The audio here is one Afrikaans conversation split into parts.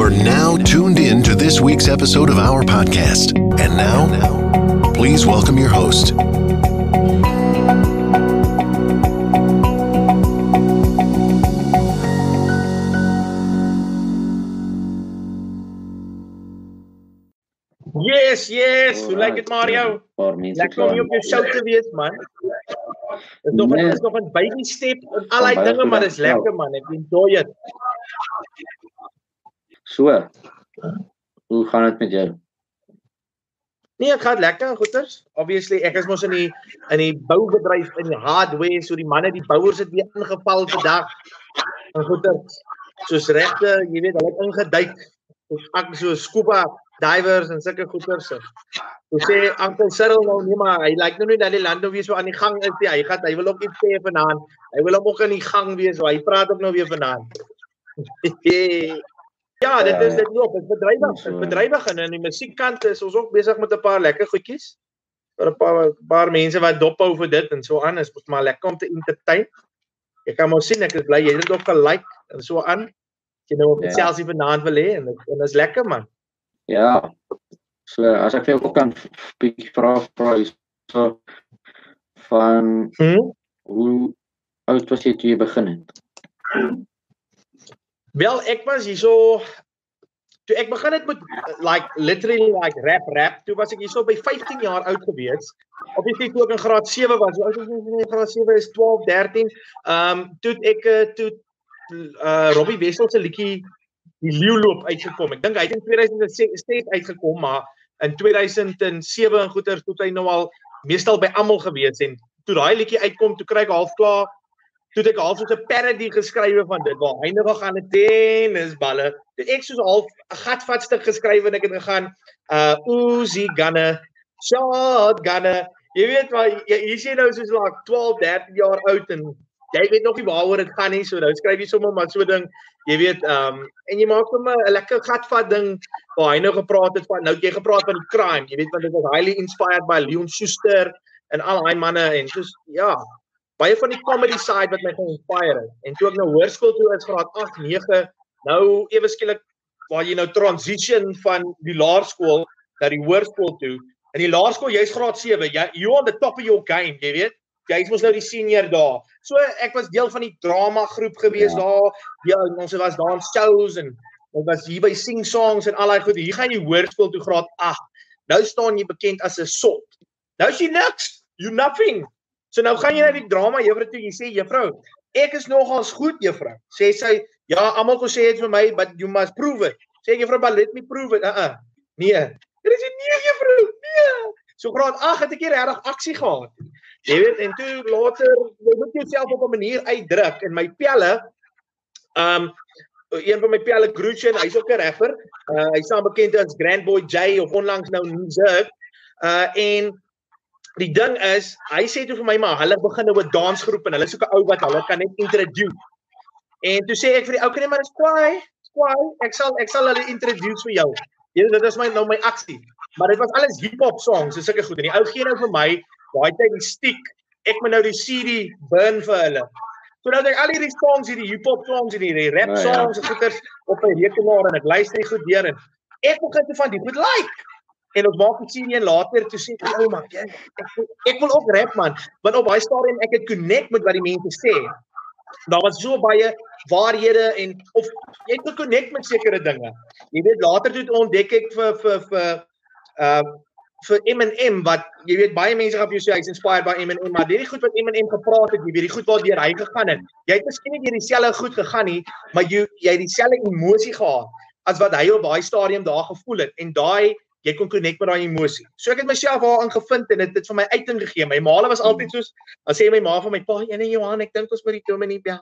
are now tuned in to this week's episode of our podcast. And now, please welcome your host, Yes, yes. Hoe lyk dit Mario? Paar mense Lekker om jou op jou show te wees, man. Dit is nog Nee. nee. is nog 'n baby step en al die baie dinge, maar goed, dis ja. lekker man. Ek enjoy dit. So. Hoe gaan dit met jou? Nee, ek gaan lekker, goeters. Obviously, ek is mos in die in die boubedryf in die hardware, so die manne, die bouers het weer ingeval vandag. En goeters. Soos regte, jy weet, hulle het ingeduik. Soos ek so scuba divers en sulke goeters. So sê Uncle Cyril nou nee maar hy lyk nou nie dat die land nou weer so aan die gang is nie. Hy gaan hy wil ook iets sê vanaand. Hy wil hom ook in die gang wees, so hy praat ook nou weer vanaand. ja, dit is dit loop, dit bedrywig, dit bedrywig en in die musiekkant is ons ook besig met 'n paar lekker goedjies. Vir 'n paar paar mense wat dop hou vir dit en so aan, is mos maar lekker om te entertain. Ek kan mos sien ek is bly jy het dit ook gelike en so aan. Jy nou op Ja. ja. selfs vanaand wil hê en en is lekker man. Ja. So as ek vir jou kan bietjie vra vra is so van Hm? hoe oud was jy toe jy begin het? Wel, ek was hierso toe ek begin het met like literally like rap rap, toe was ek hierso by 15 jaar oud gewees. Obviously toe ek in graad 7 was, oud was ek in graad 7 is 12, 13. Ehm um, toe ek uh, toe uh Robbie Wessel se liedjie die leeuloop uitgekom. Ek dink hy het in 2006 uitgekom, maar in 2007 en goeters toe hy nou al meestal by almal gewees en toe daai liedjie uitkom, toe kry ek half klaar toe ek half soos 'n parody geskrywe van dit waar nou gaan 'n tennisballe. Toe ek soos half 'n gatvat stuk geskryf en ek het gegaan uh Uzi gunne shot gunne. Jy weet maar jy- hier sien nou soos like 12, 13 jaar oud en jy weet nog nie waaroor dit gaan nie. So nou skryf jy sommer maar so ding. Jy weet um en jy maak sommer 'n lekker gatvat ding waar hy nou gepraat het van nou jy gepraat van crime. Jy weet want dit was highly inspired by Leon Schuster en al daai manne en soos ja, baie van die comedy side wat my geïnspireer het. En toe ek nou hoërskool toe is graad 8, 9, nou ewe skielik waar jy nou transition van die laerskool na die hoërskool toe. In die laerskool jy's graad 7, jy you on the top of your game, jy weet. Jy's mos nou die senior daar. So ek was deel van die drama groep gewees Ja. daar. Ja, ons was daar in shows en ons was hier by sing songs en al daai goed. Hier gaan jy hoërskool toe graad 8. Nou staan jy bekend as 'n sot. Nou is jy niks. You nothing. So nou gaan jy na die drama juffrou toe jy sê juffrou, ek is nogals goed juffrou. Sê sy, ja, almal kon sê dit vir my, but you must prove it. Sê juffrou, but let me prove it. Uh uh. Nee. Dit is nee juffrou. Nee. So graad 8 het ek hier regtig aksie gehad. Jy weet en toe later jy moet jouself op 'n manier uitdruk en my pelle um een van my pelle Gruchen, hy's ook 'n rapper. Uh hy staan bekend as Grand Boy J of onlangs nou Music. Uh en die ding is, hy sê toe vir my maar hulle begin nou 'n dansgroep en hulle soek 'n ou wat hulle kan net introduce. En toe sê ek vir die ou kan net maar dis kwaai, kwaai. Ek sal ek sal hulle introduce vir jou. Jy weet dit is my nou my aksie. Maar dit was alles hip-hop songs, so sulke goed. En die ou gee nou vir my daai tyd die stiek. Ek moet nou die CD burn vir hulle. So nou het ek al hierdie songs, hierdie hip-hop songs en hierdie rap Nou ja. songs en goeters op my rekenaar en ek luister die goed deur en ek begin te van die goed like. En ons maak die CD en later toe sê ek, "Ou man, jy, ek wil- ek wil ook rap man." Want op daai stadium ek het connect met wat die mense sê. Daar was so baie waarhede en of jy het connect met sekere dinge. Jy weet later toe ontdek ek vir vir vir uh vir Eminem wat jy weet baie mense gaan vir jou sê hy's inspired by Eminem maar hierdie goed wat Eminem gepraat het jy weet die goed waardeur hy gegaan het jy het miskien nie deur dieselfde goed gegaan nie maar jy jy het dieselfde emosie gehad as wat hy op daai stadium daar gevoel het en daai jy kon connect met daai emosie. So ek het myself daarin gevind en dit het vir my uiting gegee. My ma was altyd soos, dan sê my ma vir my pa, "Ene Johan, ek dink ons moet die dominee bel."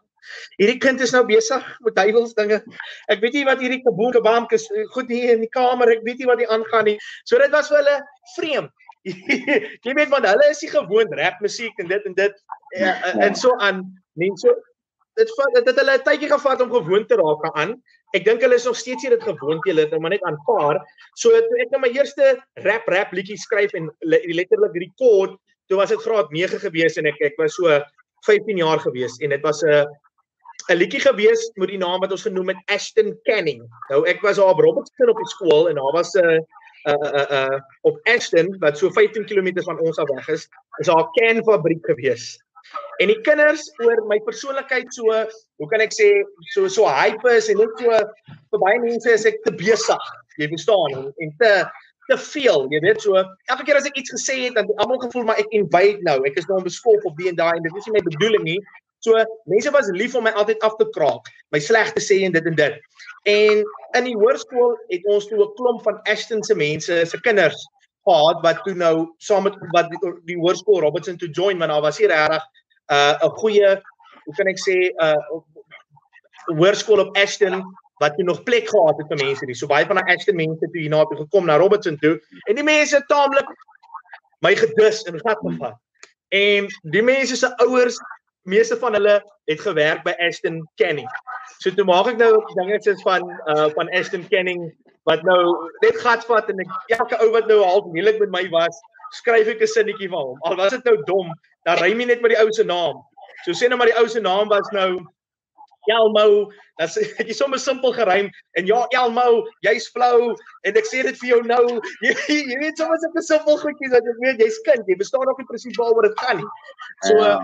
Hierdie kind is nou besig met duiwels dinge. Ek weet nie wat hierdie kaboom kabam is goed hier in die kamer. Ek weet nie wat hier aangaan nie. So dit was vir hulle vreemd. jy weet want hulle is nie gewoond rap musiek en dit en dit ja, en so aan mense dit vat dit het hulle 'n tydjie gevat om gewoon te raak aan. Ek dink hulle is nog steeds nie dit gewoond jy het maar net aanvaar. So toe ek nou my eerste rap rap liedjie skryf en le letterlik rekord, toe was dit graad 9 gewees en ek ek was so 15 jaar gewees en dit was 'n 'n liedjie gewees met die naam wat ons genoem het Ashton Canning. Nou ek was daar op Robertson op die skool en daar was 'n uh, uh uh uh op Ashton wat so 15 km van ons af weg is, is daar 'n can fabriek gewees. En die kinders oor my persoonlikheid so, hoe kan ek sê, so so hype is en net so vir baie mense is ek te besig, jy verstaan, en, en te te veel, jy weet so. Elke keer as ek iets gesê het, dan almal gevoel maar ek invade nou. Ek is nou beskof op die en daai en dit is nie my bedoeling nie. So mense was lief om my altyd af te kraak, my sleg te sê en dit en dit. En in die hoërskool het ons toe 'n klomp van Ashton se mense, se kinders gehad wat toe nou saam met wat die, die hoërskool Robertson toe join, want daar was hier regtig uh, 'n goeie, hoe kan ek sê, 'n uh, hoërskool op Ashton wat jy nog plek gehad het vir mense nie. So baie van daai Ashton mense toe hier na toe gekom na Robertson toe en die mense taamlik my gedus en gat gevat. En die mense se ouers meeste van hulle het gewerk by Ashton Canning. So toe maak ek nou dinge soos van uh van Ashton Canning wat nou net gat vat en ek elke ou wat nou half moeilik met my was, skryf ek 'n sinnetjie van hom. Al was dit nou dom, dan ry my net met die ou se naam. So sê nou maar die ou se naam was nou Elmo, dan sê ek sommer simpel gerym en ja Elmo, jy's flou en ek sê dit vir jou nou. Jy, jy weet sommer so 'n simpel goedjies wat ek weet jy's kind, jy verstaan nog nie presies waaroor dit gaan nie. So uh,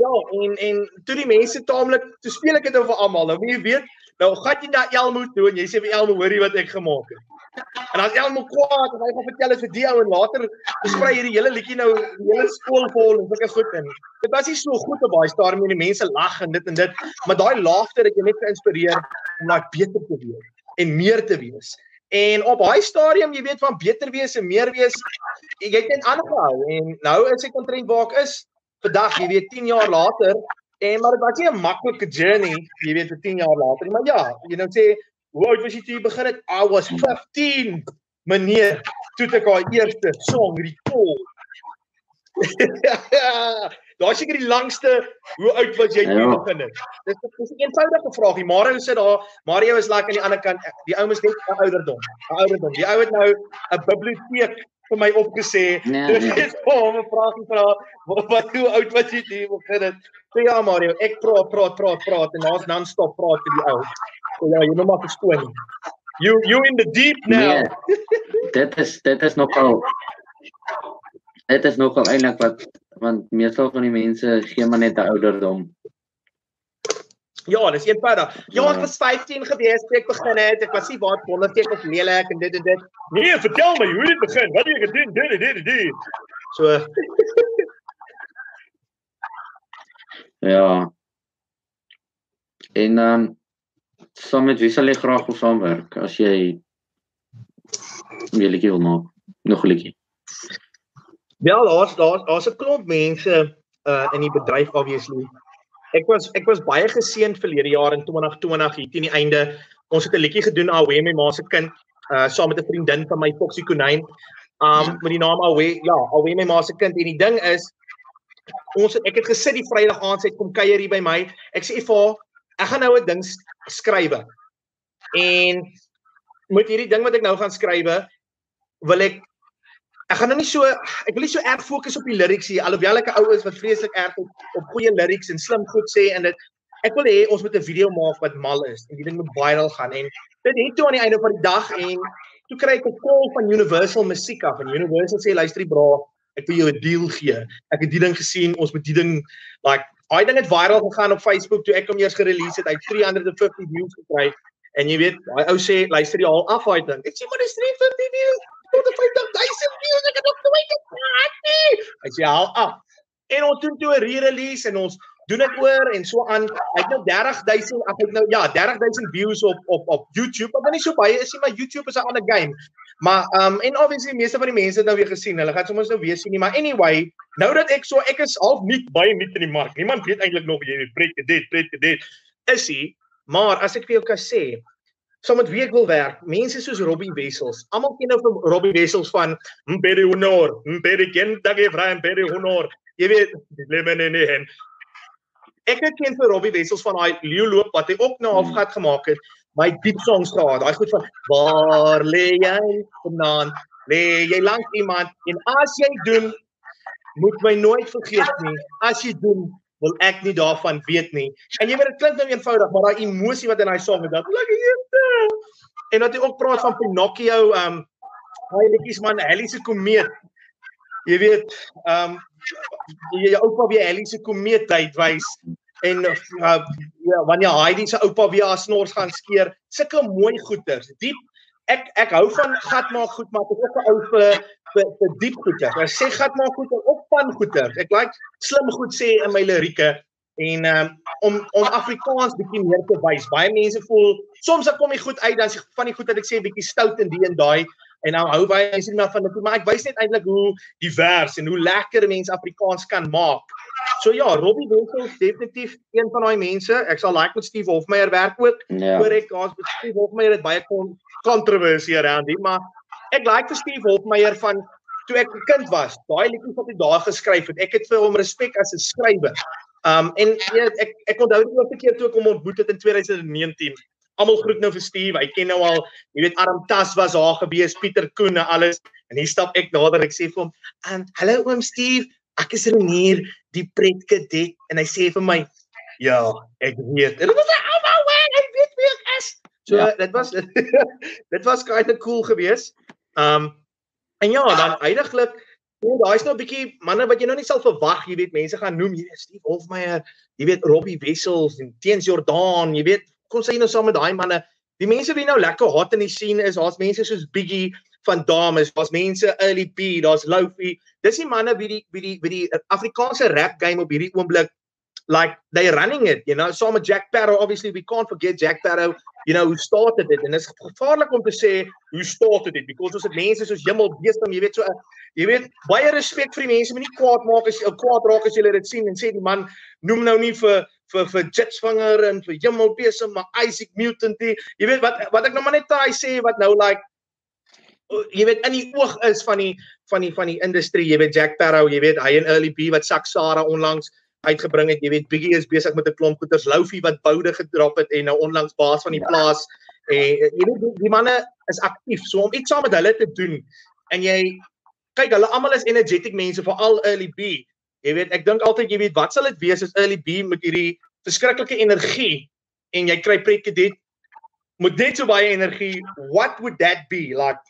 Ja, en en toe die mense taamlik, toe speel ek dit oor almal. Nou jy weet, nou gaan jy na Elmo toe en jy sê vir Elmo, hoorie wat ek gemaak het. En as Elmo kwaad en hy gaan vertel dit vir die ou en later sprei hierdie hele liedjie nou die hele skool vol en sulke goed in. Dit was nie so goed op baie stadium en die mense lag en dit en dit, maar daai laagte het jou net geïnspireer om like beter te wees en meer te wees. En op daai stadium, jy weet van beter wees en meer wees, jy het net aangehou en nou is ek omtrent waar ek is vandag, jy weet 10 jaar later en maar dit was nie 'n maklike journey, jy weet vir 10 jaar later, maar ja, jy nou sê hoe oud was jy toe jy begin het? I was 15. Meneer, toe ek haar eerste song record. Daar seker die langste hoe oud was jy toe jy ja. begin het? Dis 'n eenvoudige vraagie. Mario sit daar, Mario is lekker aan die ander kant. Die ou mens net 'n ouderdom. 'n Ouderdom. Die ou het nou 'n biblioteek vir my opgesê. Nee, nee. Dit is hom 'n vraagie vra. Wat hoe oud was jy toe begin het? So ja Mario, ek praat praat praat praat en daar's non-stop praat vir die ou. So ja, jy moet maar verskoon. You you in the deep now. Nee, dit is dit is nogal Dit is nogal eintlik wat want meestal van die mense gee maar net 'n ouderdom. Ja, dis eenvoudig. Ja, ek was 15 gewees toe ek begin het. Ek was nie waar wonderteken of lelik en dit en dit. Nee, vertel my hoe dit begin. Wat het jy gedoen? Dit dit dit. So Ja. En dan um, saam met wie sal jy graag wil saamwerk as jy willetjie wil maak? Nog 'n liedjie. Ja, daar's daar's daar's 'n klomp mense uh in die bedryf obviously Ek was ek was baie geseënd verlede jaar in 2020 hier teen die einde. Ons het 'n liedjie gedoen Awe my ma se kind uh saam met 'n vriendin van my Foxie Konyn. Um met die naam Awe, ja, Awe my ma se kind en die ding is ons ek het gesit die Vrydag aand sy kom kuier hier by my. Ek sê vir ek gaan nou 'n ding skrywe. En met hierdie ding wat ek nou gaan skrywe, wil ek ek gaan nou nie so ek wil nie so erg fokus op die lyrics hier alhoewel ek 'n ou is wat vreeslik erg op, op goeie lyrics en slim goed sê en dit ek wil hê ons moet 'n video maak wat mal is en die ding moet viral gaan en dit het toe aan die einde van die dag en toe kry ek 'n call van Universal Musiek af en Universal sê luister bra ek wil jou 'n deal gee. Ek het die ding gesien ons moet die ding like daai ding het viral gegaan op Facebook toe ek hom eers gerelease het. Hy 350 views gekry. En jy weet daai ou sê luister jy al af daai ding. Ek sê maar dis 350 views tot 50000 views ek het nog nooit gepraat nie. Hy sê al af. En ons doen toe 'n re-release en ons doen dit oor en so aan. Hy het nou 30000, ek het nou ja, 30000 views op op op YouTube. Maar nie so baie is nie, maar YouTube is 'n ander game. Maar um en obviously meeste van die mense het nou weer gesien. Hulle gaan soms nou weer sien nie, maar anyway, nou dat ek so ek is half nie baie nie in die mark. Niemand weet eintlik nog jy weet pret dit, pret dit. Is hy? Maar as ek vir jou kan sê, saam met wie ek wil werk. Mense soos Robbie Wessels. Almal ken nou vir Robbie Wessels van Mpere Honor, Mpere Kentage Vrye Mpere Honor. Jy weet, lemon in die hand. Ek ken vir Robbie Wessels van daai Leo loop wat hy ook nou afgat gemaak het. My diep songs gehad. Daai goed van waar lê jy vanaand? Lê jy lank iemand en as jy doen moet my nooit vergeet nie. As jy doen wil ek nie daarvan weet nie. En jy weet dit klink nou eenvoudig, maar daai emosie wat in daai song is, dat lekker hier. En dat jy ook praat van Pinocchio, ehm um, daai liedjies man, Halley se komeet. Jy weet, ehm um, jy jou oupa weer Halley se komeet uitwys en uh, ja, wanneer Heidi se oupa weer haar snors gaan skeer, sulke mooi goeters. Diep ek ek hou van gat maak goed, maar ek is ook 'n ou vir vir, vir diep goeters. Ek sê gat maak goed en op van goeters. Ek like slim goed sê in my lirieke en um, om om Afrikaans bietjie meer te wys. Baie mense voel soms dan kom jy goed uit dan van die goed wat ek sê bietjie stout en die en daai en nou hou baie mense nie maar van dit maar ek wys net eintlik hoe divers en hoe lekker mense Afrikaans kan maak. So ja, Robbie Wessel is definitief een van daai mense. Ek sal like met Steve Hofmeyer werk ook. Ja. Hoor ek daar's met Steve Hofmeyer het baie kontroversie around dit, maar ek like vir Steve Hofmeyer van toe ek 'n kind was. Daai liedjies wat hy daar geskryf het. Ek het vir hom respek as 'n skrywer. Um en ja, ek ek onthou die eerste keer toe ek hom ontmoet het in 2019. Almal groet nou vir Steve. Hy ken nou al, jy weet Arm Tas was daar gewees, Pieter Koen en alles. En hier stap ek nader. Ek sê vir hom, "Um hallo oom Steve, ek is Renier, die pretkadet." En hy sê vir my, "Ja, ek weet." En ek was like, "Oh my word, ek weet wie ek is." So Ja. dit was dit was kind of cool geweest. Um en ja, dan eindiglik Ja, daar's nou 'n bietjie manne wat jy nou nie sal verwag, jy weet, mense gaan noem, jy weet Steve Hofmeyer, jy weet Robbie Wessels en Teens Jordaan, jy weet, kom sê nou saam met daai manne. Die mense wie nou lekker hot in die scene is, daar's mense soos Biggie van Dames, daar's mense Early P, daar's Lofi. Dis die manne wie die wie die wie die Afrikaanse rap game op hierdie oomblik like they running it, you know, saam met Jack Sparrow, obviously we can't forget Jack Sparrow, you know, who started it. En dit is gevaarlik om te sê who started it? Because ons het mense soos Jimmel Beestam, jy weet so jy weet baie respek vir die mense, moenie kwaad maak as jy kwaad raak as jy dit sien en sê die man noem nou nie vir vir vir Jitsvinger en vir Jimmel Beestam maar Isaac Mutant nie. Jy weet wat wat ek nou maar net daai sê wat nou like o, jy weet in die oog is van die van die van die industrie, jy weet Jack Sparrow, jy weet hy en Early B wat Saksara onlangs uitgebring het. Jy weet Biggie is besig met 'n klomp goeters, Lofi wat boude gedrop het en nou onlangs baas van die plaas. En eh, jy weet die, die manne is aktief. So om iets saam met hulle te doen en jy kyk hulle almal is energetic mense veral Early B. Jy weet ek dink altyd jy weet wat sal dit wees as Early B met hierdie verskriklike energie en jy kry Pret Cadet met net so baie energie. What would that be? Like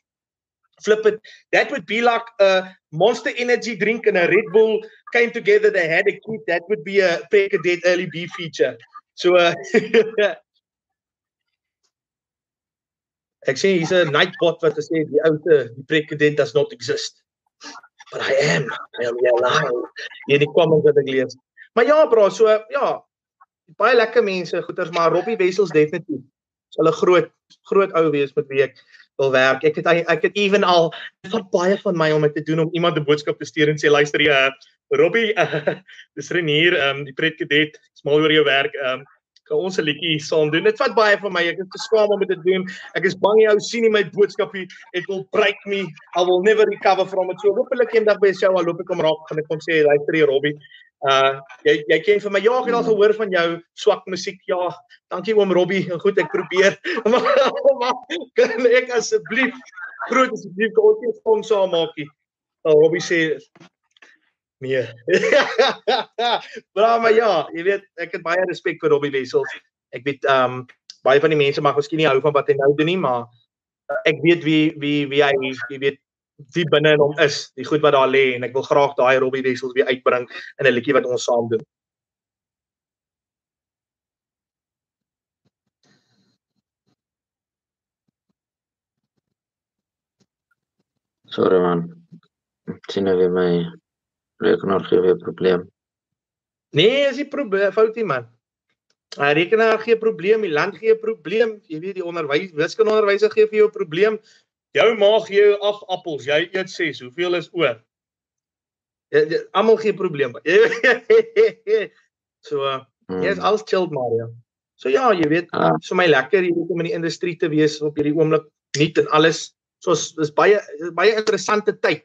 flip it. That would be like a monster energy drink and a red bull came together. They had a kid that would be a Pret Cadet early b feature. So uh sê hier's 'n nightbot wat sê die oute die Pret Cadet does not exist. But i am. I am alive. Hier die comments wat ek lees maar ja bro so ja. Baie lekker mense goeters maar Robbie Wessels definitief. Sal 'n groot groot ou wees met wie ek wil werk. Ek het ek het ewen al wat baie van my om dit te doen om iemand 'n boodskap te stuur en sê luister jy uh, Robbie uh, dis Renier um die cadet smal oor jou werk um kan ons 'n liedjie saam doen. Dit vat baie van my. Ek is te skaam om dit te doen. Ek is bang jy ou sien nie my boodskapie. It will break me. I will never recover from it. So hopelik eendag by show al loop ek hom raak gaan ek kom sê luister jy Robbie Uh jy jy ken vir my ja, ek het al gehoor van jou swak musiek. Ja, dankie oom Robbie. Goed, ek probeer. maar kan ek asseblief groot asseblief ons net kom saam maakie. Nou Robbie sê nee. Bra maar ja, jy weet ek het baie respek vir Robbie Wessels. Ek weet um baie van die mense mag miskien nie hou van wat hy nou doen nie, maar uh, ek weet wie wie wie hy jy weet die binne in hom is, die goed wat daar lê en ek wil graag daai Robbie Wessels weer uitbring in 'n liedjie wat ons saam doen. Sorry man. Ek sien nou weer my rekenaar gee weer probleem. Nee, is nie probleem foutie man. Hy rekenaar gee probleem, die land gee probleem. Jy weet die onderwys, wiskundeonderwyser gee vir jou probleem. Jou maag gee jou af appels, jy eet 6. Hoeveel is oor? Almal gee probleem. so uh, Hmm. jy is alles chilled Mario. So ja, jy weet, Ah. so my lekker weet om in die industrie te wees op hierdie oomblik. Nuut en alles. Soos dis baie baie interessante tyd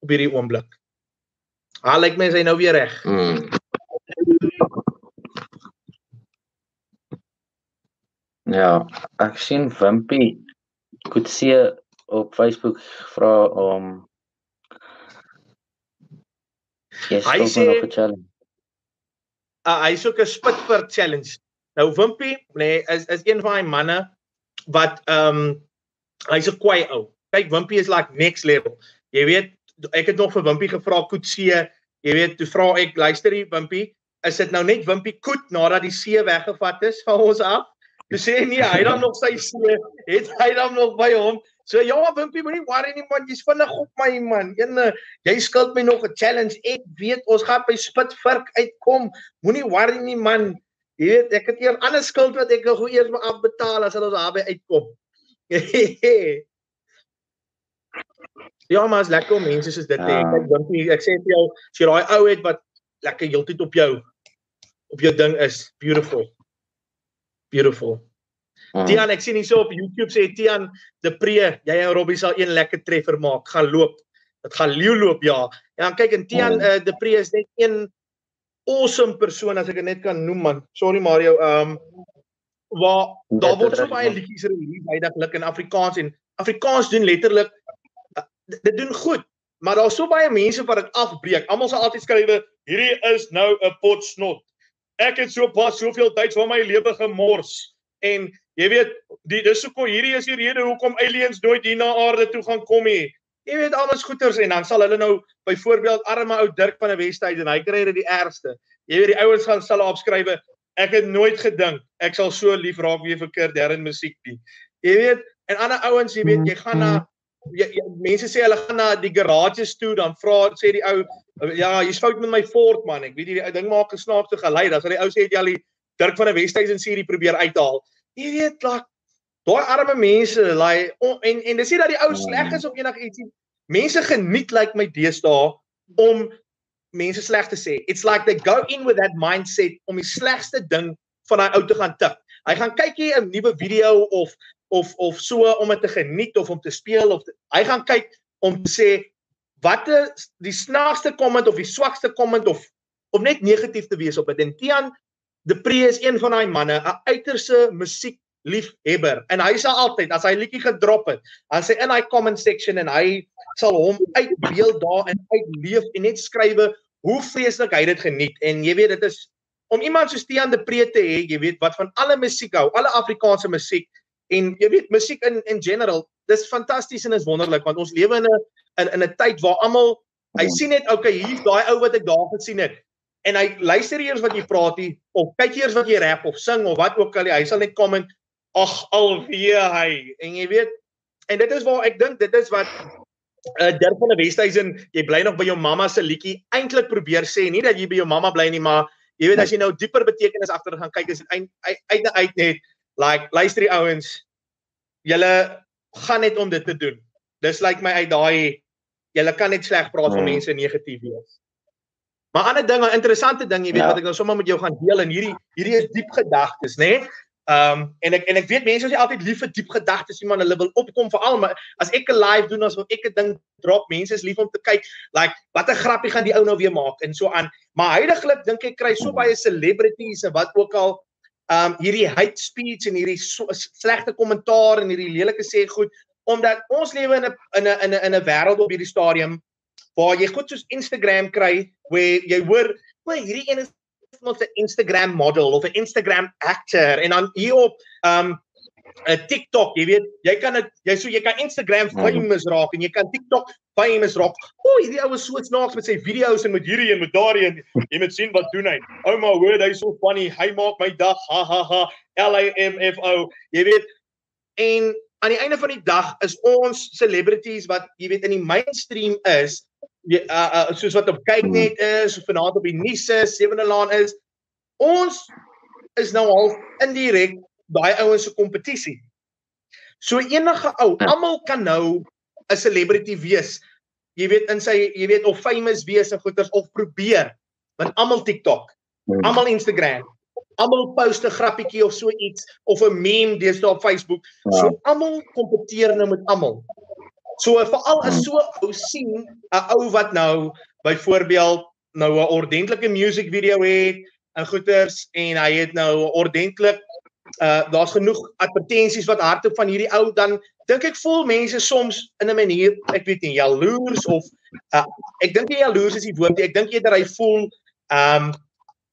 op hierdie oomblik. Haal lyk my is hy nou weer reg. Hmm. Ja, ek sien Wimpy Kutse op Facebook vra om Jy Hy sê- nog 'n challenge. uh, hy soek 'n spitfur challenge. Nou Wimpy, nee, is is een van daai manne wat ehm um, hy's 'n kwai ou. Kyk, Wimpy is like next level. Jy weet, ek het nog vir Wimpy gevra koetsee, jy weet, toe vra ek, luister hier Wimpy, is dit nou net Wimpy koet nadat die see weggevat is van ons af? Toe sê nee, hy dan nog sy see, het hy dan nog by hom. So ja, Wimpy, moenie worry nie man, jy's vinnig op my man. Een jy skuld my nog 'n challenge. Ek weet ons gaan by Spitvirk uitkom. Moenie worry nie man. Jy weet, ek het eers ander skuld wat ek nog eers moet afbetaal as ons daarby uitkom. ja, maar as lekker mense soos dit hè. Ek dink nie ek sê vir jou, as jy daai ou het wat lekker heeltyd op jou op jou ding is, beautiful. Beautiful. Uh. Tian, ek sien hier so op YouTube sê Tian De Pre, jy en Robbie sal een lekker treffer maak. Gaan loop. Dit gaan leeu loop ja. Ja, kyk en Tian uh. uh, De Pre is net een awesome persoon as ek dit net kan noem man. Sorry Mario. Ehm um, waar daar word so baie liedjies release heidaglik in Afrikaans en Afrikaans doen letterlik uh, dit doen goed. Maar daar's so baie mense wat dit afbreek. Almal sal altyd skrywe hierdie is nou 'n pot snot. Ek het so pas soveel tyd van my lewe gemors en Jy weet, die dis hoekom hierdie is die rede hoekom aliens nooit hier na aarde toe gaan kom nie. Jy weet almal goeters en dan sal hulle nou byvoorbeeld arme ou Dirk van die Westhuys en hy kry dit die ergste. Jy weet die ouens gaan sal opskrywe ek het nooit gedink ek sal so lief raak weer vir Kurt Darren musiek nie. Jy weet en ander ouens jy weet jy gaan na jy, jy, mense sê hulle gaan na die garages toe dan vra sê die ou ja jy's fout met my Ford man ek weet die ding maak gesnaakte gelei dan sal die ou sê jy al die Dirk van die Westhuys en Siri probeer uithaal jy weet like daai arme mense like on, en en dis nie dat die ou sleg is of enigiets nie. Mense geniet like my deesdae om mense sleg te sê. It's like they go in with that mindset om die slegste ding van daai ou te gaan tik. Hy gaan kyk hier 'n nuwe video of of of so om dit te geniet of om te speel of te, hy gaan kyk om te sê wat is die snaakste comment of die swakste comment of of net negatief te wees op dit. En Tian De Pre is een van daai manne, 'n uiterse musiek liefhebber en hy sal altyd as hy liedjie gedrop het, dan sê in hy comment section en hy sal hom uitbeeld daar en uitleef en net skrywe hoe vreeslik hy dit geniet. En jy weet dit is om iemand soos Tiaan de Pre te hê, jy weet wat van alle musiek hou, alle Afrikaanse musiek en jy weet musiek in in general, dis fantasties en is wonderlik want ons lewe in 'n in 'n tyd waar almal hy sien net okay, hier's daai ou wat ek daar gesien het en hy luister eers wat jy praat nie of kyk eers wat jy rap of sing of wat ook al hy sal net kom en ag alweer hy. En jy weet en dit is waar ek dink dit is wat uh, Dirk van die Westhuizen jy bly nog by jou mamma se liedjie eintlik probeer sê nie dat jy by jou mamma bly nie maar jy weet as jy nou dieper betekenis agter gaan kyk is dit uit uit, uit uit net like luister die ouens julle gaan net om dit te doen. Dis lyk like my uit daai julle kan net sleg praat van hmm. mense negatief wees Maar ander ding, 'n interessante ding, jy weet ja. wat ek nou sommer met jou gaan deel en hierdie hierdie is diep gedagtes, né? Nee? Ehm um, en ek en ek weet mense is altyd lief vir diep gedagtes, iemand hulle wil opkom vir almal. As ek 'n live doen, as ek 'n ding drop, mense is lief om te kyk, like watter grappie gaan die ou nou weer maak en so aan. Maar heidaglik dink ek kry so baie celebrities en wat ook al ehm um, hierdie hate speech en hierdie so, slegte kommentaar en hierdie lelike sê goed omdat ons lewe in 'n in 'n in 'n wêreld op hierdie stadium waar jy goed soos Instagram kry waar jy hoor, "Wag, hierdie een is mos 'n Instagram model of 'n Instagram actor" en dan hier op um 'n TikTok, jy weet, jy kan dit jy so jy kan Instagram mhm. famous raak en jy kan TikTok famous raak. O, oh, hierdie ou is so snaaks met sy video's en met hierdie en met daardie en jy moet sien wat doen hy. Ouma, hoor hy so funny. Hy maak my dag. Ha ha ha. L A M F O. Jy weet en aan die einde van die dag is ons celebrities wat jy weet in die mainstream is uh, uh, soos wat op kyk net is of vanaand op die nuus is, Sewende Laan is. Ons is nou al indirek daai ouens se kompetisie. So enige ou, ja. almal kan nou 'n celebrity wees. Jy weet in sy jy weet of famous wees en goeters of probeer. Want almal TikTok, ja. almal Instagram, almal post 'n grappietjie of so iets of 'n meme deesdae op Facebook. Ja. So almal kompeteer nou met almal. So veral as so ou sien 'n ou wat nou byvoorbeeld nou 'n ordentlike music video het en goeters en hy het nou ordentlik uh daar's genoeg advertensies wat hardop van hierdie ou dan dink ek voel mense soms in 'n manier ek weet nie jaloers of uh ek dink nie jaloers is die woord nie ek dink eerder hy voel um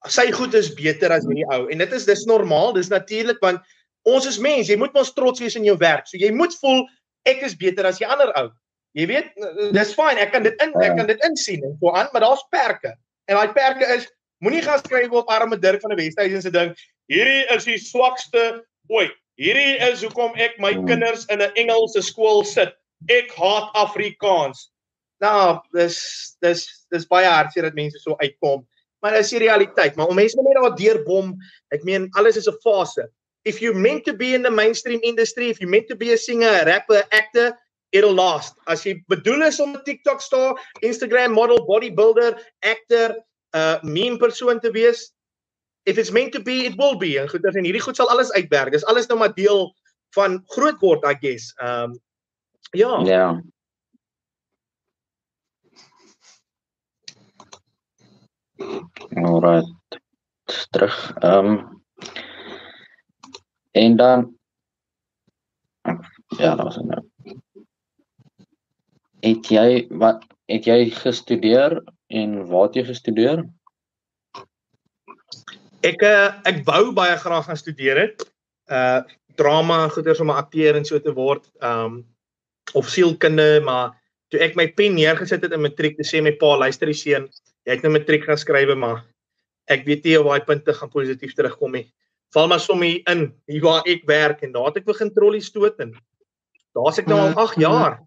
sy goed is beter as hierdie ou en dit is dis normaal, dis natuurlik want ons is mense, jy moet mos trots wees in jou werk. So jy moet voel ek is beter as die ander ou. Jy weet, dis fyn, ek kan dit in ek kan dit insien en so aan, maar daar's perke. En daai perke is moenie gaan skryf op arme Dirk van die Westhuizen se ding. Hierdie is die swakste ooi. Hierdie is hoekom ek my hmm. kinders in 'n Engelse skool sit. Ek haat Afrikaans. Nou, dis dis dis baie hartseer dat mense so uitkom. Maar dis die realiteit. Maar om mense net daar deurbom, ek meen alles is 'n fase. If you meant to be in the mainstream industry, if you meant to be a singer, a rapper, actor, it'll last. As jy bedoel is om 'n TikTok star, Instagram model, bodybuilder, actor, uh, meme persoon te wees, if it's meant to be, it will be. En goed, en hierdie goed sal alles uitwerk. Dis alles nou maar deel van groot word, I guess. Um ja. Ja. Yeah. Alright. Terug. Ehm um, en dan ja, dat was nou. Het jy wat het jy gestudeer en waar het jy gestudeer? Ek uh, ek wou baie graag gaan studeer het. Uh drama en goeders om 'n akteur en so te word. Um of sielkunde, maar toe ek my pen neergesit het in matriek te sê my pa, luister die seun, jy het nou matriek gaan skrywe maar ek weet nie of daai punte gaan positief terugkom nie. Val maar sommer in hier waar ek werk en daar het ek begin trollie stoot en daar's ek nou al 8 jaar.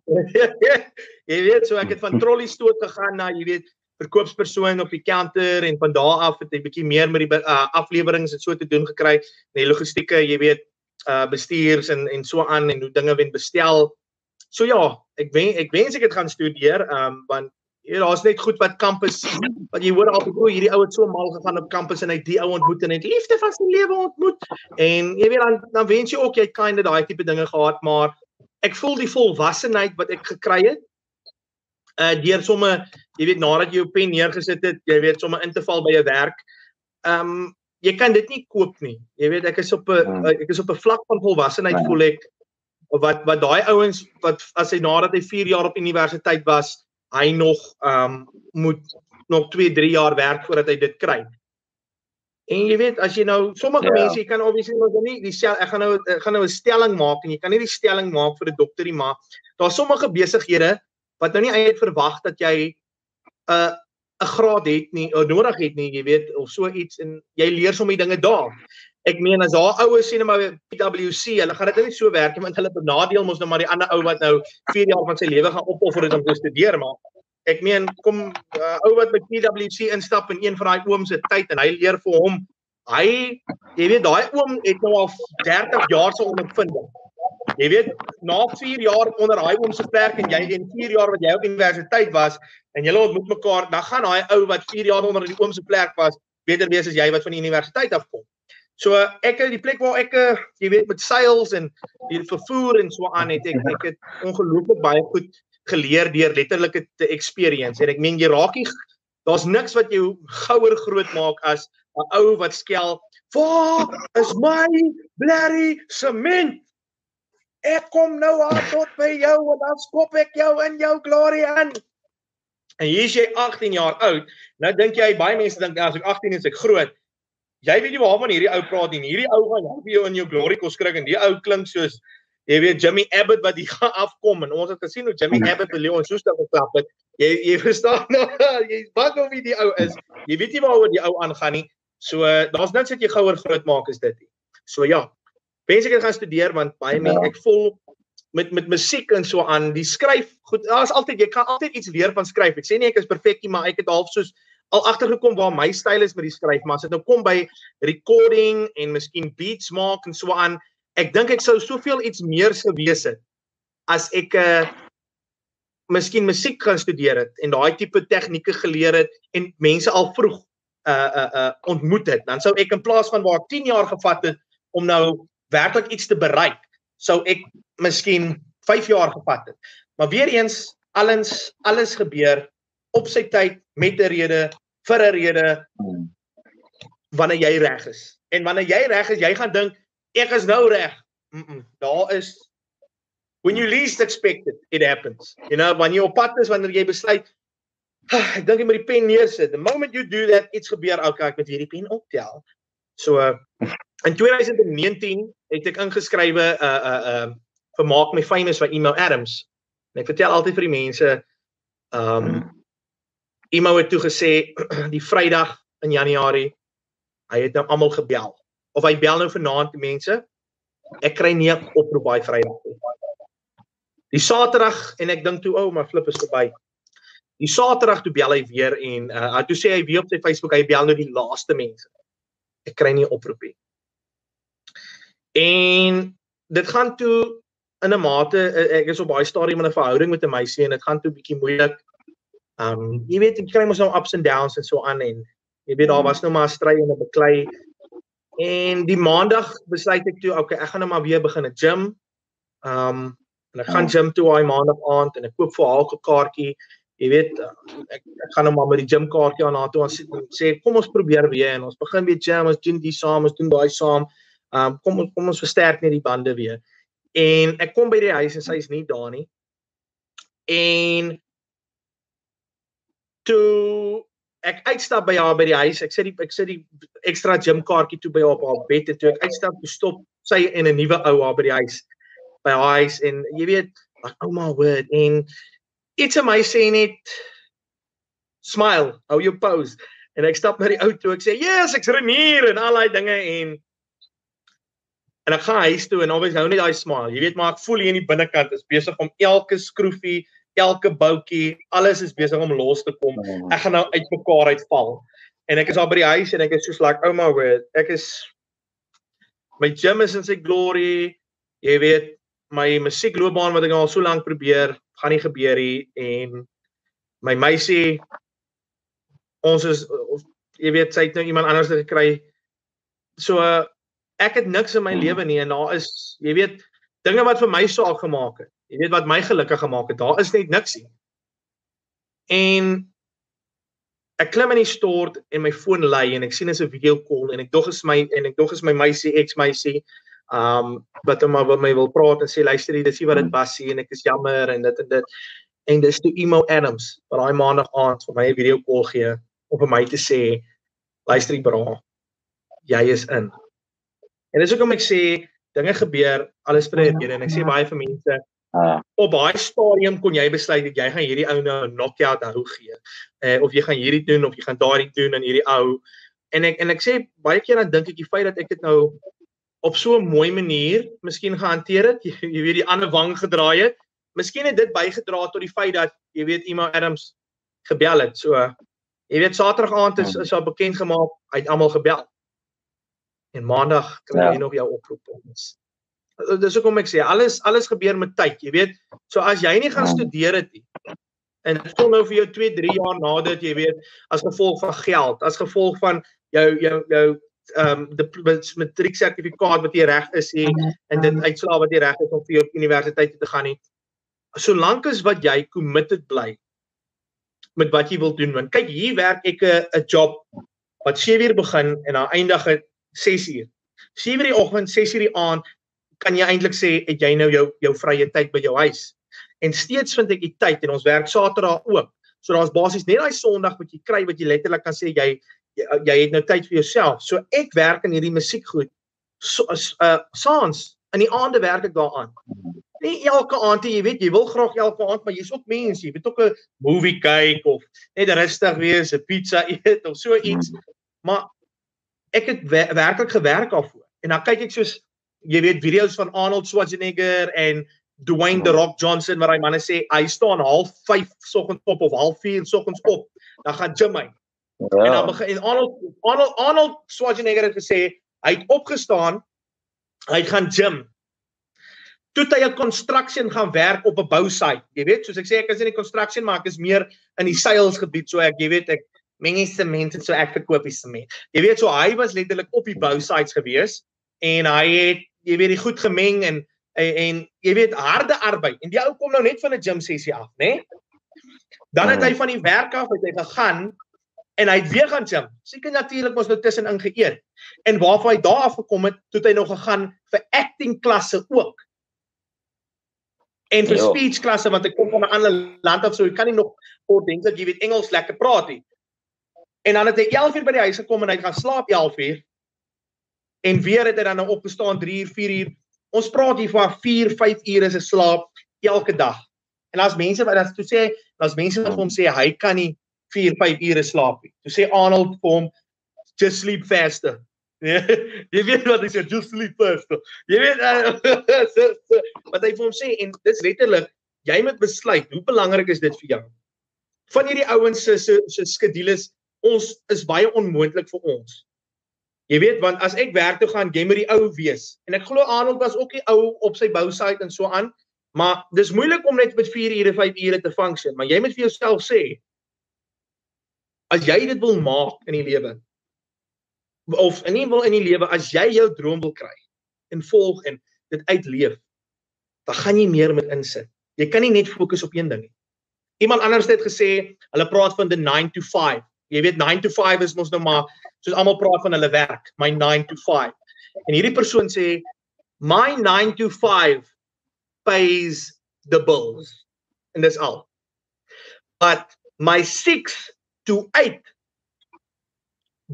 jy weet so ek het van trollie stoot gegaan na jy weet verkoopspersoon op die counter en van daar af het ek bietjie meer met die uh, afleweringe en so te doen gekry en die logistieke, jy weet, uh bestuurs en en so aan en hoe dinge wen bestel. So ja, ek wen ek wens ek het gaan studeer, um want daar's net goed wat kampus wat jy hoor altyd o, hierdie ou het so mal gegaan op kampus en hy die ou ontmoet en het liefde van sy lewe ontmoet. En jy weet dan dan wens jy ook jy het kind of daai tipe dinge gehad, maar ek voel die volwassenheid wat ek gekry het uh deur somme jy weet nadat jy jou pen neergesit het, jy weet somme in te val by 'n werk. Um jy kan dit nie koop nie. Jy weet ek is op 'n hmm. ek is op 'n vlak van volwassenheid voel ek wat wat daai ouens wat as hy nadat hy 4 jaar op universiteit was hy nog ehm um, moet nog 2, 3 jaar werk voordat hy dit kry. En jy weet as jy nou sommige ja. mense jy kan obviously mos nou nie die sel, ek gaan nou ek gaan nou 'n stelling maak en jy kan nie die stelling maak vir 'n dokter nie maar daar's sommige besighede wat nou nie eintlik verwag dat jy 'n uh, 'n graad het nie of nodig het nie jy weet of so iets en jy leer sommer die dinge daar. Ek meen as haar ouers sien maar PwC, hulle gaan dit nie so werk nie want hulle benadeel mos nou maar die ander ou wat nou 4 jaar van sy lewe gaan opoffer om te studeer maar ek meen kom uh, ou wat by PwC instap in een van daai ooms se tyd en hy leer vir hom hy jy weet daai oom het nou al 30 jaar se ondervinding. Jy weet na 4 jaar onder daai oom se plek en jy en 4 jaar wat jy op universiteit was en julle ontmoet mekaar, dan gaan daai ou wat 4 jaar onder die oom se plek was beter wees as jy wat van die universiteit afkom. So ek het die plek waar ek uh, jy weet met sales en die vervoer en so aan het ek ek het ongelooflik baie goed geleer deur letterlik te experience. En ek meen jy raak nie daar's niks wat jou gouer groot maak as 'n ou wat skel, "Waar is my blerry sement?" Ek kom nou aan tot by jou en dan skop ek jou in jou glory aan. En hier is jy 18 jaar oud. Nou dink jy baie mense dink as ek 18 is ek groot jy weet nie waarvan hierdie ou praat nie. Hierdie ou gaan help jou in jou glory kos kry en die ou klink soos jy weet Jimmy Abbott wat hier gaan afkom en ons het gesien hoe Jimmy Abbott by Leon Schuster geklap het. Jy jy verstaan nou, jy wat of wie die ou is. Jy weet nie waaroor die ou aangaan nie. So daar's niks wat jy gouer groot maak is dit nie. So ja. Wens ek het gaan studeer want baie mense ek voel met met musiek en so aan die skryf goed daar's altyd jy kan altyd iets leer van skryf ek sê nie ek is perfek nie maar ek het half soos al agtergekom waar my styl is met die skryf, maar as dit nou kom by recording en miskien beats maak en so aan, ek dink ek sou soveel iets meer gewees het as ek 'n uh, miskien musiek gaan studeer het en daai tipe tegnieke geleer het en mense al vroeg uh uh uh ontmoet het, dan sou ek in plaas van waar 10 jaar gevat het om nou werklik iets te bereik, sou ek miskien 5 jaar gevat het. Maar weer eens, alles alles gebeur op sy tyd met 'n rede vir 'n rede wanneer jy reg is. En wanneer jy reg is, jy gaan dink ek is nou reg. Mm -mm, daar is when you least expect it, it happens. You know, wanneer jy op pad is, wanneer jy besluit Ek dink jy moet die pen neersit. The moment you do that, iets gebeur. Okay, ek moet hierdie pen optel. So in 2019 het ek ingeskrywe 'n uh, 'n uh, 'n uh, vermaak my famous by Email Adams. En ek vertel altyd vir die mense um Emo het toe gesê die Vrydag in Januarie hy het nou almal gebel. Of hy bel nou vanaand mense. Ek kry nie 'n oproep by Vrydag nie. Die Saterdag en ek dink toe ou, oh, maar flip is verby. Die Saterdag toe bel hy weer en uh toe sê hy weer op sy Facebook hy bel nou die laaste mense. Ek kry nie 'n oproep nie. En dit gaan toe in 'n mate ek is op baie stadium in 'n verhouding met 'n meisie en dit gaan toe bietjie moeilik. Um jy weet ek kry mos nou ups and downs en so aan en jy weet daar was nou maar 'n stryd en 'n beklei. En die maandag besluit ek toe okay, ek gaan nou maar weer begin 'n gym. Um en ek gaan gym toe daai maandag aand en ek koop vir haar 'n kaartjie. Jy weet ek ek gaan nou maar met die gym kaartjie aan haar toe aan sit en sê kom ons probeer weer en ons begin weer gym, ons doen die saam, ons doen daai saam. Um kom ons kom ons versterk net die bande weer. En ek kom by die huis en sy is nie daar nie. En toe ek uitstap by haar by die huis, ek sit die ek sit die ekstra gym kaartjie toe by haar op haar bed en toe ek uitstap, toe stop sy en 'n nuwe ou haar by die huis by haar huis en jy weet, like oh my word en iets in my sê net smile, hou jou pose en ek stap na die ou toe ek sê yes, ek's renier en al daai dinge en en ek gaan huis toe en alwees hou net daai smile. Jy weet maar ek voel hier in die binnekant is besig om elke skroefie, elke boutjie, alles is besig om los te kom. Ja. Ek gaan nou uitmekaar uitval. En ek is al by die huis en ek is soos like oh my word, ek is my gym is in sy glory. Jy weet my musiekloopbaan wat ek al so lank probeer, gaan nie gebeur nie en my meisie ons is of jy weet sy het nou iemand anders gekry. So ek het niks in my hmm. lewe nie en daar is jy weet dinge wat vir my saak gemaak het. Jy weet wat my gelukkig gemaak het. Daar is net niks nie. En ek klim in die stort en my foon lui en ek sien is 'n video call en ek dog is my en ek dog is my meisie ex meisie um wat hom wat my wil praat en sê luister jy dis nie wat dit was nie en ek is jammer en dit en dit en dis toe Emo Adams wat daai maandag aand vir my 'n video call gee om vir my te sê luister jy bra jy is in En dis hoekom ek sê dinge gebeur alles vir 'n rede en ek sê baie vir mense uh, op baie stadium kon jy besluit dat jy gaan hierdie ou nou 'n knockout hou gee. Eh uh, of jy gaan hierdie doen of jy gaan daardie doen aan hierdie ou. En ek en ek sê baie keer dan dink ek die feit dat ek dit nou op so 'n mooi manier miskien gehanteer het, jy, jy weet die ander wang gedraai het. Miskien het dit bygedra tot die feit dat jy weet Emma Adams gebel het. So jy weet Saterdag aand is is al bekend gemaak, hy het almal gebel en maandag kry ja. jy nog jou oproep ons. Dis hoekom ek sê alles alles gebeur met tyd, jy weet. So as jy nie gaan ja. studeer het nie en dit kom nou vir jou 2, 3 jaar nadat jy weet as gevolg van geld, as gevolg van jou jou jou ehm um, die matriek sertifikaat wat jy reg is hier ja. en dit uitslaa wat jy reg is om vir jou universiteit te gaan nie. Solank as wat jy committed bly met wat jy wil doen want kyk hier werk ek 'n 'n job wat 7 uur begin en aan eindig het 6 uur. 7 uur die oggend, 6 uur die aand kan jy eintlik sê het jy nou jou jou vrye tyd by jou huis. En steeds vind ek die tyd en ons werk Saterdag ook. So daar's basies net daai Sondag wat jy kry wat jy letterlik kan sê jy jy, jy het nou tyd vir jouself. So ek werk in hierdie musiekgoed. So as uh saans in die aande werk ek daaraan. Nie elke aand jy weet jy wil graag elke aand maar jy's ook mens jy weet ook 'n movie kyk of net rustig wees, 'n pizza eet of so iets. Maar ek het werklik gewerk daarvoor. En dan kyk ek soos jy weet video's van Arnold Schwarzenegger en Dwayne The Rock Johnson waar hy manne sê hy staan half 5 soggens op of half 4 soggens op. Dan gaan gym hy. Ja. En dan begin en Arnold Arnold Arnold Schwarzenegger het gesê hy het opgestaan hy gaan gym. Toe hy 'n construction gaan werk op 'n bousite. Jy weet, soos ek sê ek is in die construction maar ek is meer in die sales gebied so ek jy weet ek meng sement en so ek verkoop die sement. Jy weet so hy was letterlik op die bou sites gewees en hy het jy weet die goed gemeng en en, en jy weet harde arbeid en die ou kom nou net van 'n gym sessie af, né? Dan het hy van die werk af het hy gegaan en hy het weer gaan gym. Seker natuurlik mos nou tussen ingeëet. En waarvan hy daar af gekom het, toe hy nog gegaan vir acting klasse ook. En vir Ja. speech klasse want ek kom van 'n ander land af so ek kan nie nog voor dink dat jy weet Engels lekker praat nie. En dan het hy 11 uur by die huis gekom en hy het gaan slaap 11 uur. En weer het hy dan nou opgestaan 3 uur, 4 uur. Ons praat hier van 4, 5 ure se slaap elke dag. En as mense wat dan toe sê, as mense wat hom sê hy kan nie 4, 5 ure slaap nie. Toe sê Arnold vir hom just sleep faster. Ja, jy weet wat hy sê, just sleep faster. Jy weet uh, so, so, wat hy vir hom sê en dis letterlik jy moet besluit hoe belangrik is dit vir jou. Van hierdie ouens se se se skedules ons is baie onmoontlik vir ons. Jy weet want as ek werk toe gaan, jy moet die ou wees. En ek glo Arnold was ook die ou op sy bousite en so aan, maar dis moeilik om net met 4 ure, 5 ure te funksie, maar jy moet vir jouself sê as jy dit wil maak in die lewe of in nie wil in die lewe as jy jou droom wil kry en volg en dit uitleef, dan gaan jy meer met insit. Jy kan nie net fokus op een ding nie. Iemand anders het gesê, hulle praat van the 9 to 5. Jy weet 9 to 5 is mos nou maar soos almal praat van hulle werk, my 9 to 5. En hierdie persoon sê my 9 to 5 pays the bills. En dis al. But my 6 to 8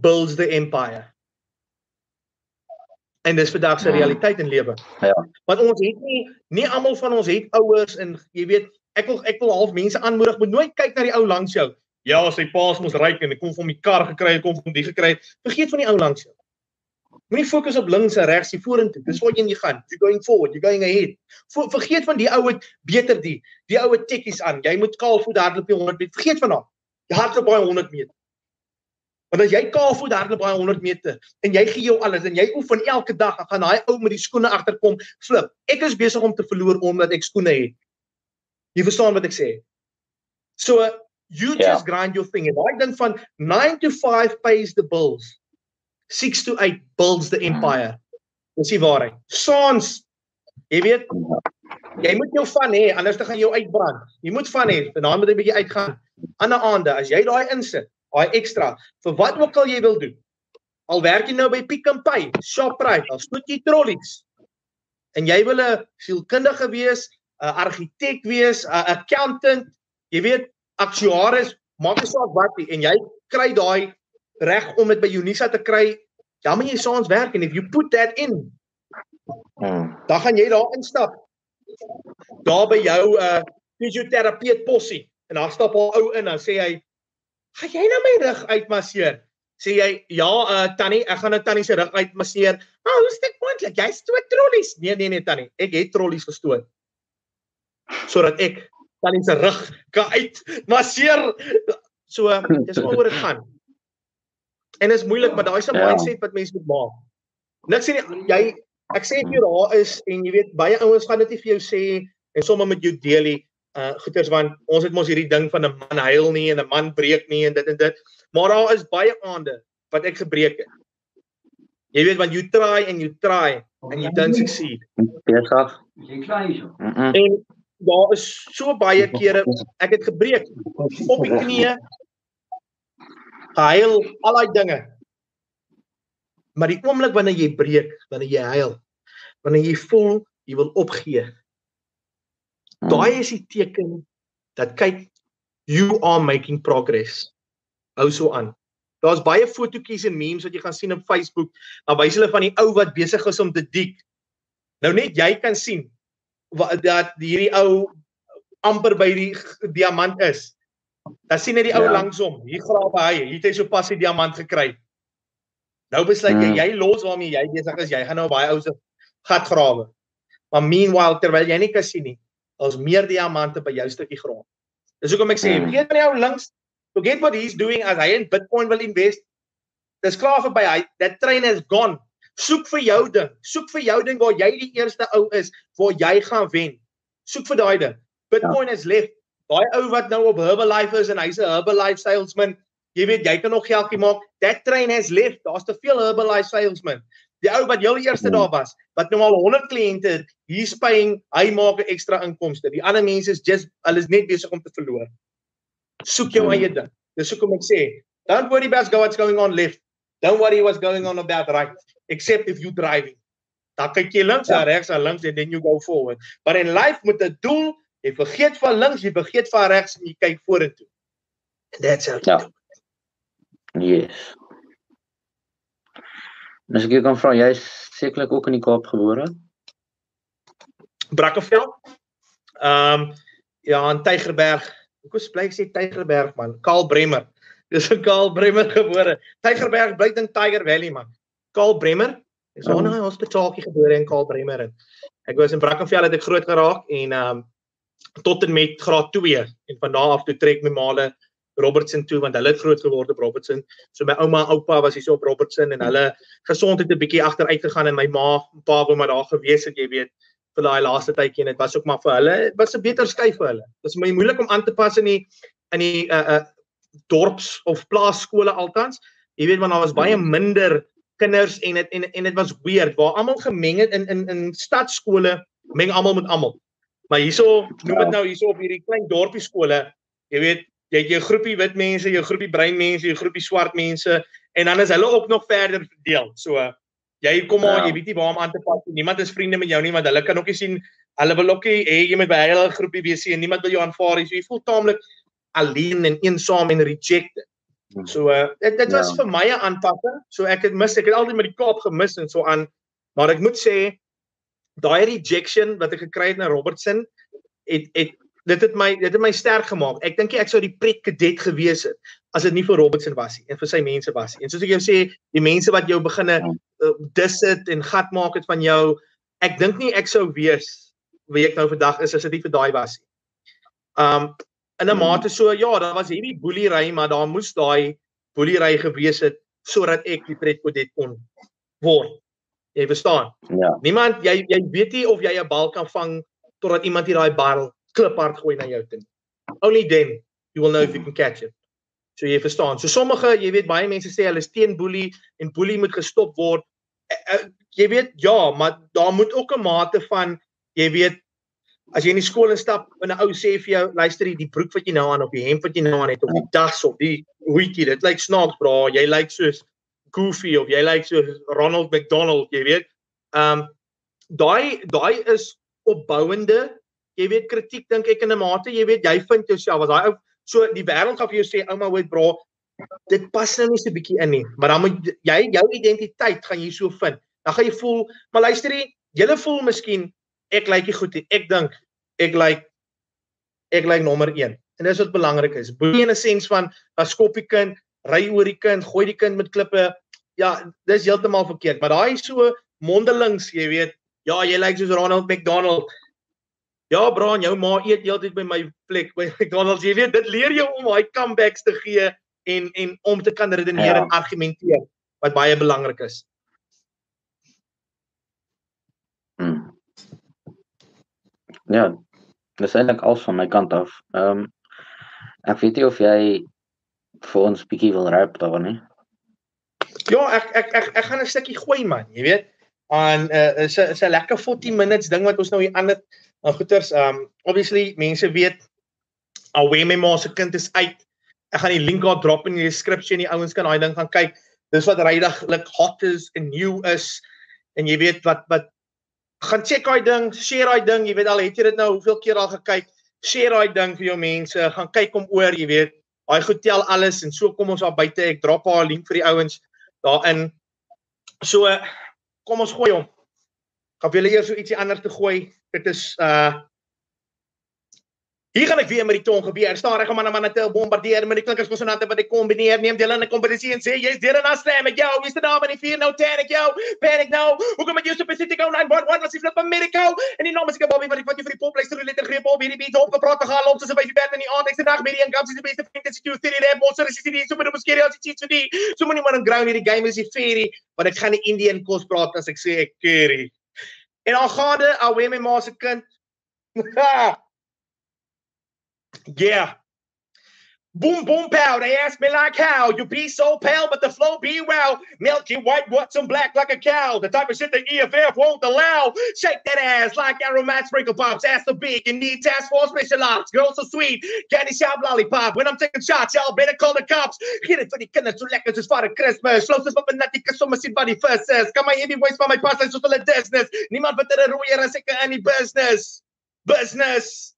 builds the empire. En dis vandag se realiteit in lewe. Ja. Want ons het nie nie almal van ons het ouers en jy weet ek wil ek wil half mense aanmoedig moet nooit kyk na die ou langs jou. Ja, sy pa's mos ryk en hy kom van die kar gekry, hy kom van die gekry. Vergeet van die ou langs jou. Moenie fokus op links en regs, jy vorentoe. Dis waarheen jy gaan. You're going forward, you're going ahead. Vo vergeet van die ou het beter die. Die ou tekkies aan. Jy moet kaalvoet hardloop die 100 meter. Vergeet van hom. Jy hardloop baie 100 meter. Want as jy kaalvoet hardloop baie 100 meter en jy gee jou alles en jy oefen elke dag, dan gaan daai ou met die skoene agterkom flip. Ek is besig om te verloor omdat ek skoene het. Jy verstaan wat ek sê? So you Ja. just grind your thing. En daai ding van 9 to 5 pays the bills. 6 to 8 builds the empire. Dis die waarheid. Saans jy weet jy moet jou van hê anders dan gaan jou uitbrand. Jy moet van hê, dan moet jy bietjie uitgaan. Ander aande as jy daai insit, daai ekstra vir wat ook al jy wil doen. Al werk jy nou by Pick n Pay, Shoprite, al stoot jy trollies. En jy wil 'n sielkundige wees, 'n argitek wees, 'n accountant, jy weet, aktuaris, maak nie saak wat nie en jy kry daai reg om dit by Unisa te kry, dan moet jy saans werk en if you put that in, Hmm. dan gaan jy daar instap. Daar by jou uh fisioterapeut possie en dan stap 'n ou in en sê hy, "Gaan jy nou my rug uitmasseer?" Sê jy, "Ja, uh tannie, ek gaan nou tannie se rug uitmasseer." "Ah, hoe is dit moontlik? Jy stoot trollies." Nee, nee, nee tannie, ek het trollies gestoot. Sodat ek tannie se rug kan uitmasseer. So, dis waaroor dit gaan. En dit is moeilik, maar daai is 'n Ja. mindset wat mense moet maak. Niks sê nie, jy ek sê vir jou daar is en jy weet baie ouens gaan dit nie vir jou sê en sommer met jou deel nie. Uh goeters want ons het mos hierdie ding van 'n man huil nie en 'n man breek nie en dit en dit. Maar daar is baie aande wat ek gebreek het. Jy weet want you try and you try and you don't succeed. Besig. Jy klaar hierso. Mhm. En daar is so baie kere ek het gebreek op die knieë. Gehuil, al daai dinge. Maar die oomblik wanneer jy breek, wanneer jy huil, wanneer jy voel jy wil opgee, daai is die teken dat kyk you are making progress. Hou so aan. Daar's baie fotootjies en memes wat jy gaan sien op Facebook. Dan wys hulle van die ou wat besig is om te dik. Nou net jy kan sien dat hierdie ou amper by die diamant is. Dan sien jy die ou Ja. langs hom. Hier grawe hy. Hier het hy so pas die diamant gekry. Nou besluit jy Mm. jy los waarmee jy besig is. Jy gaan nou baie ou se gat grawe. Maar meanwhile terwyl jy nie kan sien nie, daar's meer diamante by jou stukkie grond. Dis hoekom ek sê, Mm. vergeet van die ou links. Forget what he's doing as hy in Bitcoin wil invest. Dis klaar verby. Hy that train is gone. Soek vir jou ding. Soek vir jou ding waar jy die eerste ou is waar jy gaan wen. Soek vir daai ding. Bitcoin is left. Daai ou wat nou op Herbalife is en hy's 'n Herbalife salesman. Jy weet, jy kan nog geldjie maak. That train has left. Daar's te veel Herbalife salesman. Die ou wat heel eerste Hmm. daar was, wat nou al 100 kliënte het, he's paying, hy maak 'n ekstra inkomste. Die ander mense is just hulle is net besig om te verloor. Soek jou Hmm. eie ding. Dis hoekom ek sê, don't worry about what's going on left. Don't worry what's going on about right, except if you driving. Dan kyk jy links ja. regs en links and then you go forward. But in life met 'n doel, jy vergeet van links, jy vergeet van regs en jy kyk vorentoe. And that's how Ja. Yes. As ek jou kan vra, jy is sekerlik ook in die Kaap gebore? Brackenfell. Ehm um, ja, in Tygerberg. Ek was bly ek sê Tygerberg man. Karl Bremer. Dis in Karl Bremer gebore. Tygerberg bly in Tiger Valley man. Karl Bremer. Ek was in 'n hospitaaltjie gebore in Karl Bremer. En ek was in Brackenfell het ek groot geraak en ehm um, tot en met graad 2 en van daar af toe trek my maale Robertson toe want hulle het groot geword op Robertson. So my ouma en oupa was hier so op Robertson en hulle gesondheid 'n bietjie agteruit gegaan en my ma en pa wou maar daar gewees het, jy weet, vir daai laaste tydjie en dit was ook maar vir hulle, dit was 'n beter skuif vir hulle. Dit is my moeilik om aan te pas in die in die uh uh dorps of plaasskole altans. Jy weet want daar was baie minder kinders en dit en en dit was weird waar almal gemeng het in in in stadskole meng almal met almal. Maar hierso, noem dit Ja. nou hierso op hierdie klein dorpie skole, jy weet, jy het jou groepie wit mense, jou groepie bruin mense, jou groepie swart mense en dan is hulle ook nog verder verdeel. So jy kom maar, Ja. jy weet nie waar om aan te pas nie. Niemand is vriende met jou nie want hulle kan ook nie sien hulle wil ook nie hê jy moet by hulle groepie wees nie en niemand wil jou aanvaar nie. So jy voel taamlik alleen en eensaam en rejected. Hmm. So uh, dit dit was Ja. vir my 'n aanpassing. So ek het mis ek het altyd met die Kaap gemis en so aan. Maar ek moet sê daai rejection wat ek gekry het na Robertson het het dit het my dit het my sterk gemaak. Ek dink ek sou die pret kadet gewees het as dit nie vir Robertson was nie en vir sy mense was nie. En soos ek jou sê, die mense wat jou beginne uh, dis dit en gat maak het van jou, ek dink nie ek sou wees wie ek nou vandag is as dit nie vir daai was nie. Um in 'n Hmm. mate so ja, daar was hierdie boelery, maar daar moes daai boelery gewees het sodat ek die pret kadet kon word. Jy verstaan? Ja. Niemand jy jy weet nie of jy 'n bal kan vang totdat iemand hier daai bal kliphard gooi na jou toe. Only then you will know if you can catch it. So jy verstaan. So sommige, jy weet baie mense sê hulle is teen boelie en boelie moet gestop word. Uh, uh, jy weet ja, maar daar moet ook 'n mate van jy weet as jy in die skool instap 'n ou sê vir jou luister jy die broek wat jy nou aan of die hemp wat jy nou aan het of die das of die hoedjie dit lyk snaaks bra. Jy lyk soos Goofy of jy lyk soos Ronald McDonald jy weet. Ehm um, daai daai is opbouende jy weet kritiek dink ek in 'n mate. Jy weet jy vind jouself as daai ou so die wêreld gaan vir jou sê ouma hoor bra dit pas nou nie so bietjie in nie maar dan moet jy jou identiteit gaan jy so vind. Dan gaan jy voel maar luister jy julle voel miskien ek lyk nie goed nie. Ek dink ek lyk ek lyk nommer 1 en dis wat belangrik is. Boelie in 'n sens van 'n skoppie kind ry oor die kind gooi die kind met klippe. Ja dis heeltemal verkeerd. Maar daai so mondelings jy weet. Ja jy lyk soos Ronald McDonald. Ja, Bran, jou ma eet heeltyd by my plek by McDonald's. Jy weet, dit leer jou om daai comebacks te gee en en om te kan redeneer Ja. en argumenteer wat baie belangrik is. Ja. Dis eintlik al van my kant af. Ehm um, ek weet nie of jy vir ons bietjie wil rap daar nie. Ja, ek ek ek ek gaan 'n stukkie gooi man, jy weet. En uh is 'n is 'n lekker 40 minutes ding wat ons nou hier aan dit nou goeters um obviously mense weet Aweme Ma se kind is uit. Ek gaan die link daar drop in die description, die ouens kan daai ding gaan kyk. Dis wat regtig hot is en new is en jy weet wat wat gaan check daai ding, share daai ding, jy weet al het jy dit nou hoeveel keer al gekyk. Share daai ding vir jou mense, gaan kyk hom oor, jy weet. Daai goed tel alles en so kom ons daar buite. Ek drop haar link vir die ouens daarin. So kom ons gooi hom. Gaan vir julle eers so ietsie anders te gooi. Dit is uh Hier gaan ek weer met die tong gebeur. Staan reg om aan 'n man te bombardeer met die klinkers konsonante wat ek kombineer. Neem deel aan 'n kompetisie en sê jy's deur en dan slam ek jou. Wie's die naam in die vier nou ten ek jou. Panic nou. Hoekom het jy so spesifiek ou 911 was jy flip America? En die naam is ek Bobby wat ek wat jy vir die popluister letter greep op hierdie beat op gepraat te gaan op soos 'n baby band in die aand. Ek se dag met die een kamp is die beste vriend is jy steady rap monster is jy die super duper skerry as jy iets so die. So moenie maar in ground hierdie game is die fairy, want ek gaan die Indian kos praat as ek sê ek curry. En dan gaan dit Aweme Ma se kind. Yeah. Boom, boom, pow. They ask me like how. You be so pale, but the flow be well. Milky white, what's some black like a cow. The type of shit the EFF won't allow. Shake that ass like aromat sprinkle pops. Ass so big, you need task force specialized. Girls so sweet, candy shop lollipop. When I'm taking shots, y'all better call the cops. Hit it for the kinders so lekker soos vader Christmas. Slow soos wat benatti kas sommer sien wat die vis is. Kan my heavyweights van my pas soos hulle business. Niemand er rooier as ek in die business. Business.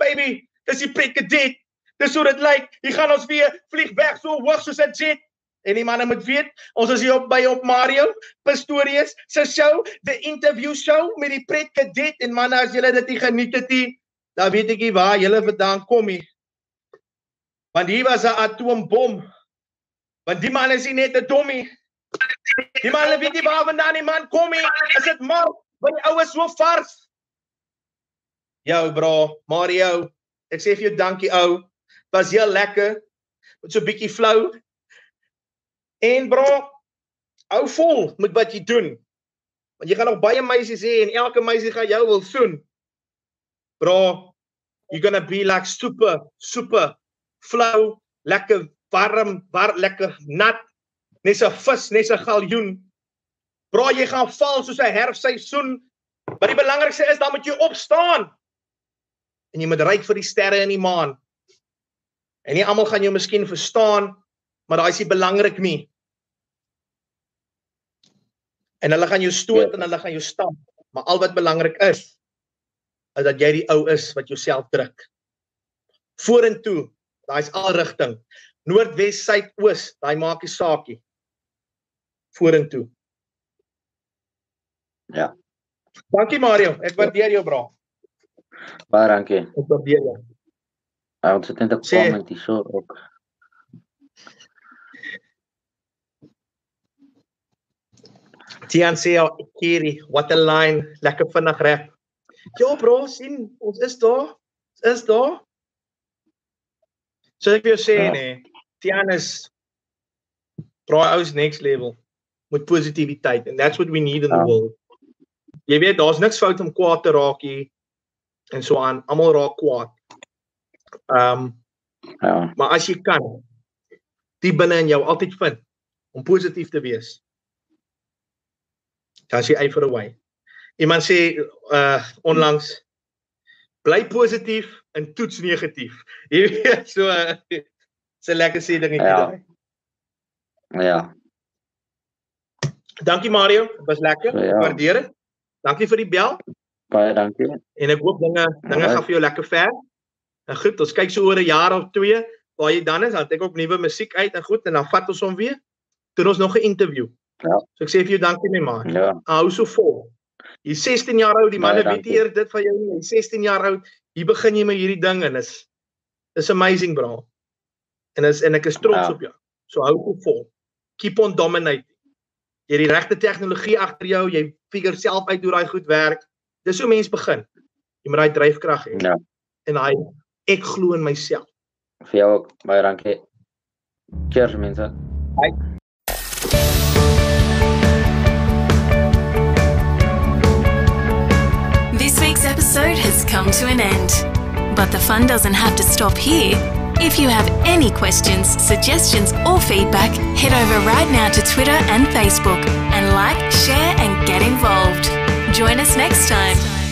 Baby, dis die prik dit. Dis hoe dit lyk. Hier gaan ons weer vlieg weg so hoog soos 'n jet. En die manne moet weet, ons is hier op by op Mario Pastorius se show, the interview show met die pret kadet en manne as julle dit nie geniet het nie, dan weet ek nie waar julle vandaan kom nie. Want hier was 'n atoombom. Want die man is nie net 'n dommie. Die man weet nie waar vandaan die man kom nie. Is dit maar die oues so vars. Jou bro, Mario, ek sê vir jou dankie ou was heel lekker. Met so 'n bietjie flou. En bro, hou vol met wat jy doen. Want jy gaan nog baie meisies hê en elke meisie gaan jou wil soen. Bro, you're going to be like super super flou, lekker warm, war lekker nat. Net so vis, net so galjoen. Bro, jy gaan val soos 'n herfseisoen. Maar die belangrikste is dan moet jy opstaan. En jy moet ryk vir die sterre in die maan. En nie almal gaan jou miskien verstaan, maar daai is nie belangrik nie. En hulle gaan jou stoot ja. en hulle gaan jou stamp, maar al wat belangrik is is dat jy die ou is wat jouself druk. Vorentoe, daai's al rigting. Noord, wes, suid, oos, daai maak nie saakie. Vorentoe. Ja. Dankie Mario, ek waardeer jou bra. Baie dankie. Ek waardeer jou. Ja, ons het net 'n comment hierso ook. Tian sê Kiri, what a line, lekker vinnig rap. Ja bro, sien, ons is daar. Ons is daar. So ek wil sê ja. nee, Tian is bro, ou's next level met positiwiteit and that's what we need in ja. the world. Jy weet, daar's niks fout om kwaad te raak hier en so aan. Almal raak kwaad. Ehm um, ja. Maar as jy kan die binne in jou altyd vind om positief te wees. Dan sê hy for away. Iemand sê uh onlangs bly positief en toets negatief. Jy weet so uh, so lekker sê dingetjie ja. daai. Ja. Dankie Mario, was lekker. Ja. Waardeer dit. Dankie vir die bel. Baie dankie. En ek hoop dinge dinge gaan vir jou lekker ver. En goed, ons kyk so oor 'n jaar of twee waar jy dan is, dan ek ook nuwe musiek uit en goed en dan vat ons hom weer. Doen ons nog 'n interview. Ja. So ek sê vir jou dankie my man. Ja. Hou so vol. Jy 16 jaar oud, die manne weet eer dit van jou nie. Jy 16 jaar oud, hier begin jy met hierdie ding en is is amazing bro. En is en ek is trots ja. op jou. So hou op vol. Keep on dominating. Jy het die regte tegnologie agter jou, jy figure self uit hoe daai goed werk. Dis hoe mense begin. Jy moet daai dryfkrag hê. Ja. En daai ek glo in myself. Vir jou ook baie dankie. Cheers mense. Bye. This week's episode has come to an end. But the fun doesn't have to stop here. If you have any questions, suggestions, or feedback, head over right now to Twitter and Facebook and like, share, and get involved. Join us next time.